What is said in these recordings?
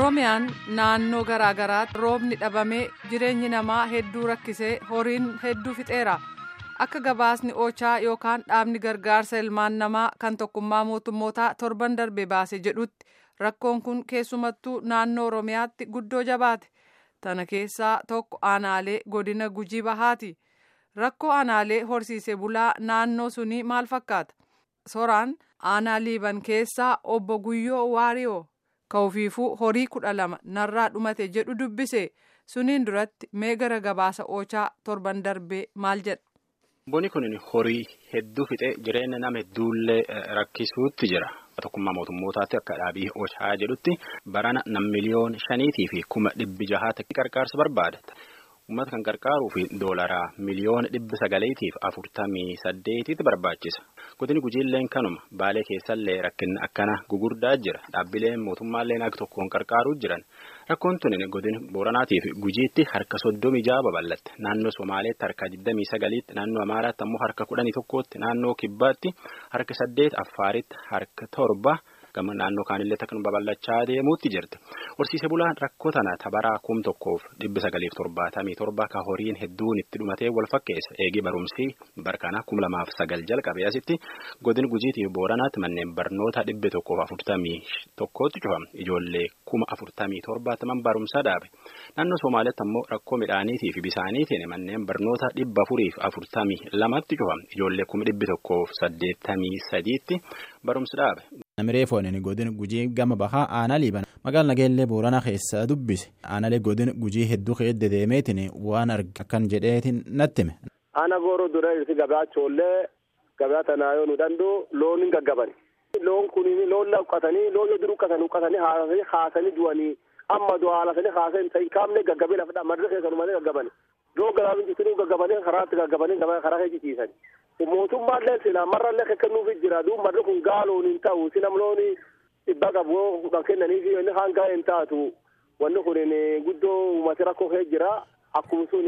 oromiyaan naannoo garaa garaatti roobni dhabamee jireenyi namaa hedduu rakkisee horiin hedduu fixeera. Akka gabaasni oochaa yookaan dhaabni gargaarsa ilmaan namaa kan tokkummaa mootummootaa torban darbe baase jedhutti rakkoon kun keessumattuu naannoo oromiyaatti guddoo jabaate. Tana keessaa tokko aanaalee godina gujii bahaati. Rakkoo aanaalee horsiisee bulaa naannoo sunii maal fakkaata? Soraan aanaa liiban keessaa obbo guyyoo waariyoo ka'ufiifuu horii kudha lama narraa dhumate jedhu dubbise suniin duratti mee gara gabaasa oochaa torban darbee maal jedha. Bonni kun horii hedduu fixee jireenya nama hedduullee rakkisuutti jira. Tokkummaa mootummootaatti akka dhaabii oochaa jedhutti barana nam miliyoon shaniitii fi kuma dhibbi jahaatti qarqaarsa barbaada. Uummata kan qarqaaruu fi doolaraa miliyoona dhibba sagaleetiif afurtamii saddeetitti barbaachisa. Godini gujiilleen kanuma baalee keessallee rakkinni akkana gugurdaa jira. Dhaabbileen mootummaalleen akka tokkoon qarqaaruu jiran. Rakkoon tuni godin Booranaatiif gujiitti harka soddomii jaha babal'atte. Naannoo Somaaleetti harka digdamii sagaliitti, naannoo Amaaraatti ammoo harka kudhanii tokkootti, naannoo Kibbaatti harka saddeet, Affaaritti harka torba. Gama naannoo kaanillee takkan babal'achaa deemuutti jirti. Horsiisee bulaan rakkoo tana tabaraa kum tokkoof dhibbi sagaliif torbaatamii torba ka horiin hedduun itti dhumatee wal fakkeessa. Eegii barumsii barkana kum lamaaf sagal jalqabee asitti godin gujiitiif booranaatti manneen barnoota dhibbi tokkoof afurtamii tokkootti cufama. Ijoollee kuma afurtamii torbaataman barumsaa dhaabe. Naannoo Somaaliyaatti ammoo rakkoo midhaaniitii fi bisaaniitiin manneen barnoota dhibba afuriif afurtamii lamatti cufama. Ijoollee kuma dhibbi tokkoof saddeettamii sadiitti barumsa dhaabe. Namiree foonini godin gujii gama bahaa aanaa liiban magaalaa nageellee booranaa keessa dubbise aanaalee godin gujii hedduu keedde deemeetiin waan arge akkan jedheetiin nattime. Ana gooroo dura irsi gabaa choollee gabaa tanaa yoo nu danda'u loon hin gaggabani. Loon kuniin loon laqqatanii loon yoo duru uqqatanii uqqatanii haasanii haasanii du'anii amma du'a haalasanii haasanii ta'in kaamne gaggabee lafa madda keessa numalee gaggabani. Loon gabaabin jitinuu gaggabanii karaatti gaggabanii karaa ciisani. mootummaallee sila marrallee akka kennuufi jira. Duuba marri kun gaaloon hin ta'u. Sinam looni dhibba qabu kudhan kennanii fi inni hanga hin taatu. Wanni kun guddoo uummati rakkoo kee jira. Akkuma sun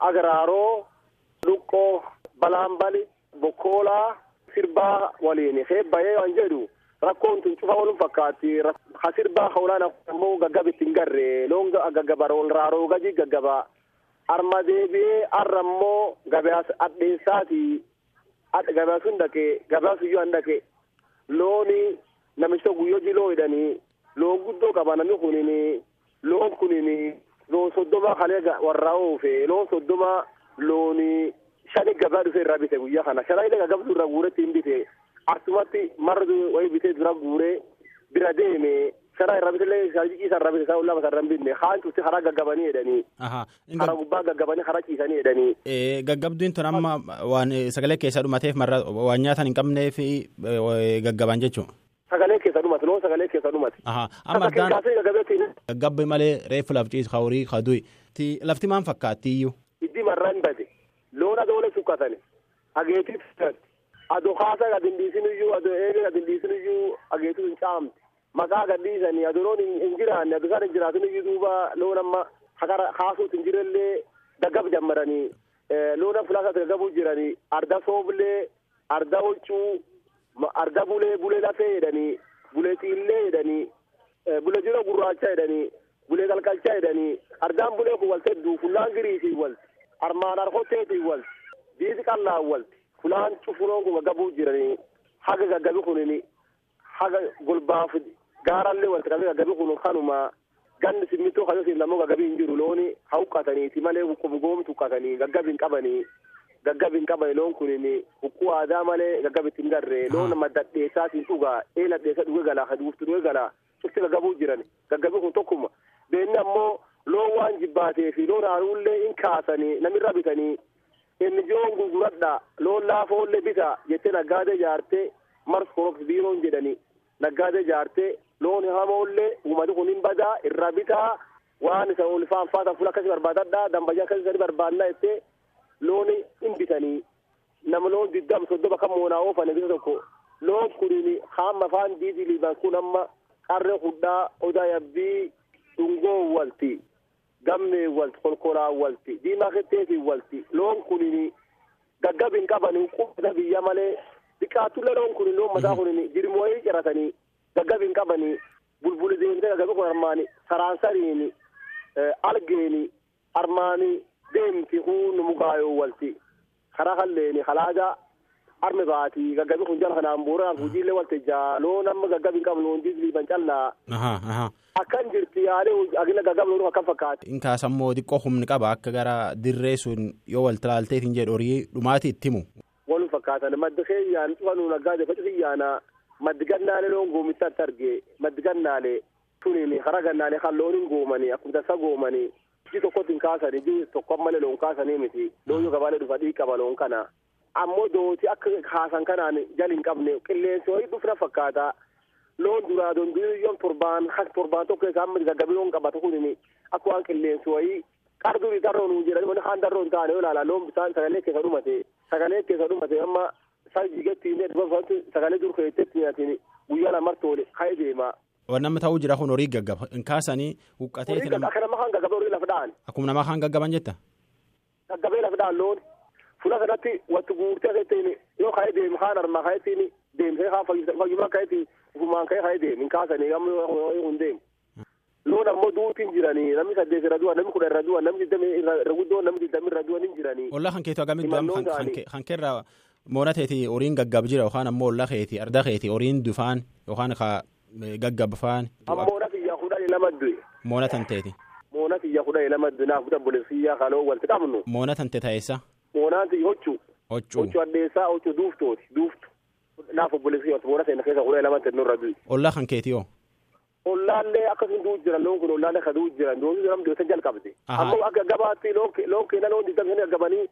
agaraaroo luqqoo balaanbali bokkoolaa sirbaa waliin. Heebbayee waan jedhu rakkoon tun cufa walum fakkaatti. Ha sirbaa hawlaan ammoo gaggabitti hin garre. Loon gaggaba raaroo gaji gaggaba. Arma deebi'ee arra immoo gabaas adheessaati gabaasuun dhaqee gabaasuyyuu an dhaqe looni namicha guyyoo jiloo jedhanii loon guddoo qaba namni kunin loon kunin loon soddoma kalee warraa oofe loon soddoma looni shani gabaa dhufe irraa bite guyyaa kana. Shana illee gaggabsu irraa guuretti hin bite. Asumatti marra wayii bitee dura guuree bira deeme karaa irraa bitellee ciisa irraa bite isaa lama sarara hin bitne haan cufti karaa gaggabanii jedhanii. Karaa gubbaa gaggabanii karaa ciisanii jedhanii. Gaggabduun tun amma waan sagalee keessa dhumateef marra waan nyaatan hin qabneef gaggaban jechuun. Sagalee keessa dhumate loon sagalee keessa dhumate. Amma addaan gaggabbi malee reefu laf ciisu hawrii hadu'i. Lafti maan fakkaatti iyyuu. Iddi marraan bade loon adoole sukkatani ageetii adoo kaasa gadindiisin iyyuu adoo eegee gadindiisin iyyuu ageetuu hin caamte. Maqaa gadhiisanii aduroon hin jiraanne adusaan hin jiraatin iyyuu duuba. Loon amma hakara kaasuut hin jirellee gaggab jammaranii loon fulaasatti gaggabuu jiranii arda sooblee arda huccuu arda bulee bulee lafee jedhanii bulee xiillee jedhanii bulee jiroo gurraacha jedhanii bulee qalqalcha jedhanii ardaan bulee kun walte hedduu fulaan giriisii walti armaan harkotteetii walti diisi qallaan walti fulaan cufuroon kun gaggabuu jiranii haga gaggabi kunin haga golbaaf gaarallee walti qabee gaggabii kun kanuma ganni simmintoo kajoosiif namoo gaggabii hin jiru looni haa uqqataniiti malee goomtu uqqatanii gaggabii hin qabanii gaggabii hin qabani loon kunin huqquu aadaa malee gaggabitti hin garre loon maddadheessaatiin dhugaa eela dheessa dhuge galaa kaduuftu dhuge galaa cufti gaggabuu jiran gaggabii kun tokkuma beenni ammoo loon waan jibbaatee fi loon haaruullee hin kaasanii namirra bitanii inni joon gurguradha loon laafoollee bita jettee naggaadee jaartee mars korof biiroon jedhanii naggaadee jaartee loon hamoollee uummati kun hin badaa irraa bitaa waan isa ol faanfaatan fuula akkasii barbaadadha dambayyaa akkasii sadi barbaadna jettee loon hin bitanii nama loon diddam soddoma kan moonaa oofane bisa tokko. Loon kunin hamma afaan diidii liiban kun amma qarree hudhaa odaa yabbii dhungoo walti gammee walti kolkolaa walti diimaa ketteetii walti. Loon kunin gaggab hin qabani qubata biyya malee Biqaatullee loon kun loon mataa kun jirmooyii ciratanii gaggab hin qabanii bulbuli deemtee gabi kun armaani saraansariini algeeni armaani deemti kun mugaayoo walti karaa kalleeni kalaaga arme baati gaggabi kun jala kanaan buuraan hojiilee waltajjaa loon amma gaggabi hin qabnu hundi liiban callaa akkan jirti yaalee agila gaggabi loon akkan fakkaate. Inkaasammoo xiqqoo humni qaba akka gara dirree sun yoo wal talaalteetiin jedhu horii dhumaati itti himu. Wal fakkaatan maddi keeyyaan cufanu naggaade facu xiyyaana maddi gannaalee loon goomichatti arge. Maddi gannaalee tuniin kara gannaalee kan looniin goomanii akkuma tasa goomanii ji tokkotti hin kaasanii ji tokko malee loon kaasanii miti. Loon yoo gabaalee dhufa dhiiqaba loon kana. ammoo dooti akka haasan kanaan jali hin qabne qilleensi horii dhufna fakkaata. Loon duraa dondiyoon torbaan has torbaan tokko isaa amma gaggabii loon qabatu kunini akka waan qilleensi horii qardurii darroon hin jedhani wani haan darroon taane yoo ilaala loon bisaan sagalee keessa dhumate sagalee keessa dhumate amma inni dhufantu sagalee dur keetetti nyaatin guyyaa lamartoole ka'ee deema. Waan nama ta'uu jira kun horii gaggaba hin kaasanii huqqateeti Horii nama akka nama kan gaggabee horii lafa dha'an akkuma namaa kan gaggaban jetta. gaggabee lafa dha'an loon fula kanatti wattu guurtee keettiin yoo ka'ee deemu kaan armaa ka'eettiin deemsee kaan fayyumaa ka'eetti ufumaan ka'ee ka'ee deemu hin kaasanii amma hin deemu. Loon ammoo duutiin jiranii namni saddeet irra du'a namni kudha irra du'a namni digdami irra guddoo namni digdami irra du'a hin jiranii. Ollaa kan keetu kan moona teeti horiin gaggab jira yookaan ammoo ollaa keeti arda keeti horiin dufaan yookaan ka gaggabfaan Ammoo na fiyyaa kudhanii lama du'e. moona tan teeti. Moona fiyyaa kudhanii lama du'e naaf buta boleessiyyaa kaloo walitti qabnu. Moona tan te taa'essa Moonaan ti hoccuu. hoccuu Hoccuu addeessaa hoccuu duuftooti duuftu. Naaf obboleessiyyaa moona seena keessa kudhanii lama ta'e nurra du'e. ollaa kan keeti yoo. Ollaallee akkasuma du'u jiran loon kun ollaallee ka du'u jiran doonii jiran doonii jalqabde. Ammoo gabaatti loon ke- loon keenya loon digdami shanii argamanii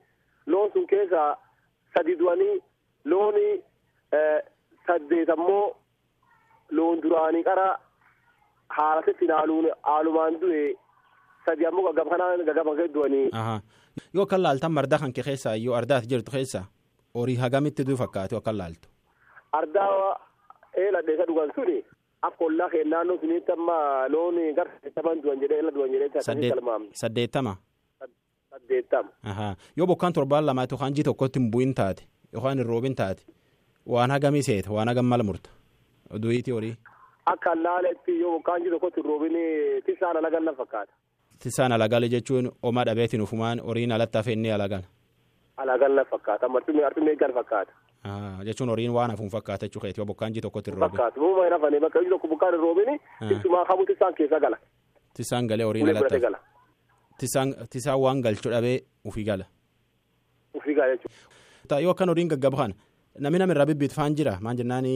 loon sun keessa sadi du'anii looni eh, saddeet ammoo loon duraanii qara haalasetti naaluun haalumaan du'e sadi ammoo gaggaba kanaan gaggaba kee du'anii. Ahaa. Yoo kan laaltan marda kan kee keessaa yoo ardaati jirtu keessa horii hagamitti duu fakkaatu kan laaltu. Ardaa eela dheessa dhugan suni akka ollaa kee naannoo sunitti amma loon gara saddeettaman du'an jedhee eela du'an jedhee Saddeettama. Saddeettama. Yoo bokkaan torbaan lamaatti yookaan ji tokkotti hin bu'in taate yookaan hin roobin taate waan hagamii seeta waan hagam mala murta. Du'iitii horii. akka laaletti yoo bokkaan ji tokkotti hin roobin tisaan alagan na fakkaata. Tisaan alagale jechuun homaa dhabeetiin ufumaan horiin alatti hafe inni alagan. Alagan na fakkaata martumee artumee gan fakkaata. Jechuun horiin waan hafuun fakkaata jechuu keeti yoo bokkaan ji tokkotti roobin. Fakkaatu muuma hin hafane bakka ji tokko bokkaan hin roobin tisaan galee horiin alatti hafe. Gala. Tisaan waan galchuu dhabee ufii gala. Ufii gaa jechuudha. Yoo akkan horiin gaggaba kana namni namirraa bibbiitu faan jira maan jennaan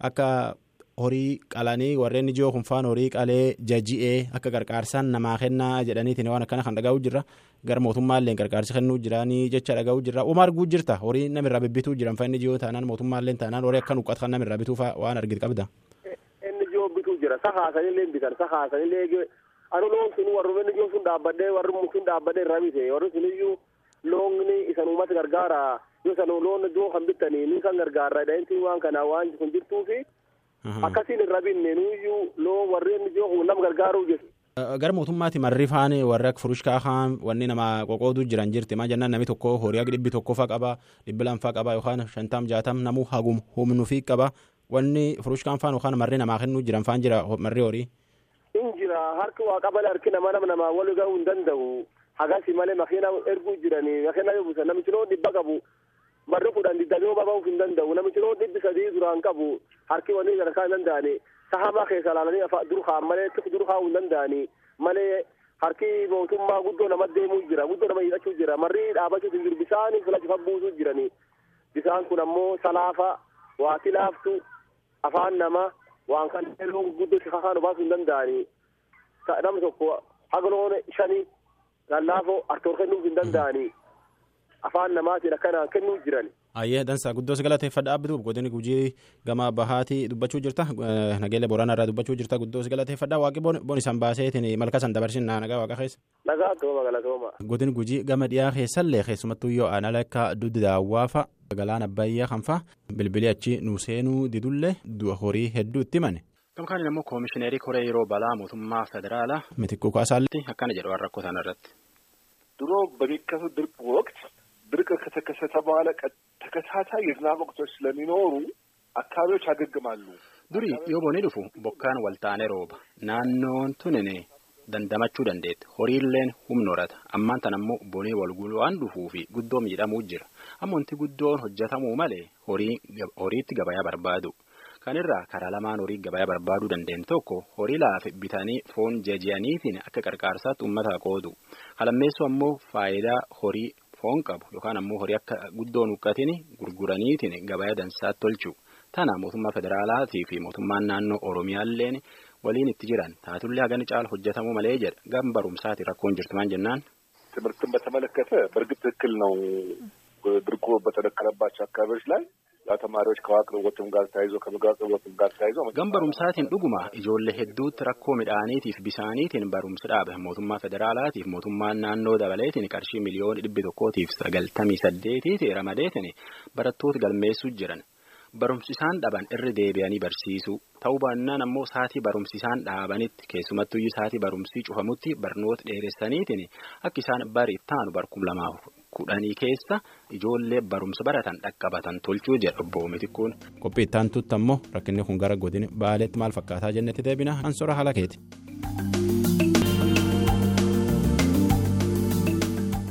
akka horii qalanii warreen ijoo kun faan horii qalee jaji'ee akka gargaarsaan namaa kennaa jedhaniitiin waan akkana kan dhagahu jirra gara mootummaallee gargaarsi kennuu jiraanii jecha dhagahu jirra uma arguu jirta horii namirraa bibbituu jiran fa inni ijoo taanaan mootummaallee taanaan horii akka nuqqat kan namirraa bituu fa waan argite qabda. Inni ijoo bituu jira sakaasanillee bitan sakaasanillee anu loon sun warri ijoo sun dhaabbadhee warri muk sun dhaabbadhee irraa bite warri sun iyyuu loonni isan uummata gargaara yoo san loon iddoo kan bitanii ni kan gargaara dhahintiin waan kanaa waan kun jirtuufi akkasiin irra binne nuyyuu loon warreen kun nama gargaaruu jiru. Gara mootummaatti marri faan warra akka furushkaa kaan wanni nama qoqooduu jiran jirti maa jennaan namni tokko horii akka dhibbi tokko faa qaba dhibbi lamfaa qaba yookaan shantam jaatam namuu hagum humnu fi qaba wanni furushkaan faan yookaan marri namaa kennuu jiran faan jira marri horii. Jira harki waa qabale harki nama nama namaa wal gahuu hin danda'u hagasi malee makiina erguu jiranii makiina yoo buusan namichi loon dhibba qabu barri kudhan digdamii homaa bahuuf hin danda'u namichi loon dhibbi sadii duraan qabu harki wanni sadarkaa hin danda'ani sahamaa keessa laalanii dur kaan malee dur kaa'uu hin danda'ani malee harki mootummaa guddoo nama deemuu jira guddoo nama hidhachuu jira. Marri dhaabachuuf hin jiru bisaanii filachuuf buusuu jiranii bisaan kun ammoo salaafa waa tilaaftu afaan nama waan kan loon guddoo si kakaan baasuu hin danda'anii namni tokko haga loon shanii lallaafoo artoor kennuuf hin danda'anii afaan namaatiin akkana kennuu jiran. Ayyee dansaa guddoo si galateeffadha abbitu godini gujii gama bahaatii dubbachuu jirta nageelle boraanaa irraa dubbachuu jirta guddoo si galateeffadha waaqi bon isan baaseetiin malka san dabarsin naa nagaa waaqa keessa. Nagaa tooma galatooma. Godin gujii gama dhiyaa keessallee keessumattuu yoo aan akka duddi daawwaafa galaan abbayyaa kanfa bilbilii achi nu seenuu didullee horii hedduu itti mane. Gamkaan immoo koomishineerii koree yeroo balaa mootummaa federaalaa Mitikkuu kaasaallee. akkana jedhu waan rakkoo sana irratti. ድሮ በሚከሰት ድርቅ ወቅት ድርቅ ከተከሰተ በኋላ ቀ- ተከታታይ የዝናብ ወቅቶች ስለሚኖሩ አካባቢዎች ያገግማሉ። Durii yoo bonii dhufu bokkaan waltaanee rooba naannoon tunini dandamachuu dandeetti horiilleen humna horata ammaan tan ammoo bonii walguluu waan dhufuu fi guddoo miidhamuu jira ammonti guddoon hojjetamuu malee horiitti gabayaa barbaadu Kan irraa karaa lamaan horii gabaa barbaaduu dandeen tokko horii laafe bitanii foon jaji'aniitiin akka qarqaarsaatti uummata qoodu. Halammeessoo ammoo faayidaa horii foon qabu yookaan ammoo horii akka guddoo nuqqatiin gurguraniitiin gabaa dansaatti tolchu. Tana mootummaa federaalaatii fi mootummaan naannoo Oromiyaalleen waliin itti jiran taatullee hagan caala hojjetamuu malee jedha gam barumsaati rakkoon jirtu maan jennaan. ትምህርትን በተመለከተ በእርግጥ ትክክል ነው ድርቁ በተደከለባቸው አካባቢዎች ላይ ተማሪዎች ከውሃ አቅርቦትም ጋር ተያይዞ ከምግብ አቅርቦትም ጋር ተያይዞ gam barumsaatiin dhuguma ijoollee hedduutti rakkoo midhaaniitiif bisaaniitiin barumsi dhaabe mootummaa federaalaatiif mootummaan naannoo dabaleetiin qarshii miliyoona dhibbi tokkootiif sagaltamii saddeetiiti ramadeetiin barattoota galmeessuu jiran. Barumsi isaan dhaban irra deebi'anii barsiisuu ta'uu baannaan ammoo saatii barumsi isaan dhaabanitti keessumattuu saatii barumsii cufamutti barnoota dheeressaniitiin akka isaan bari taanu barkum lamaaf Kudhanii keessa ijoollee barumsa baratan dhaqqabatan tolchuu jedha obbo Mitikkuun. Qophii itti aantutti ammoo rakkinni kun gara godina baaleetti maal fakkaataa jennetti deebina ansora haala keeti.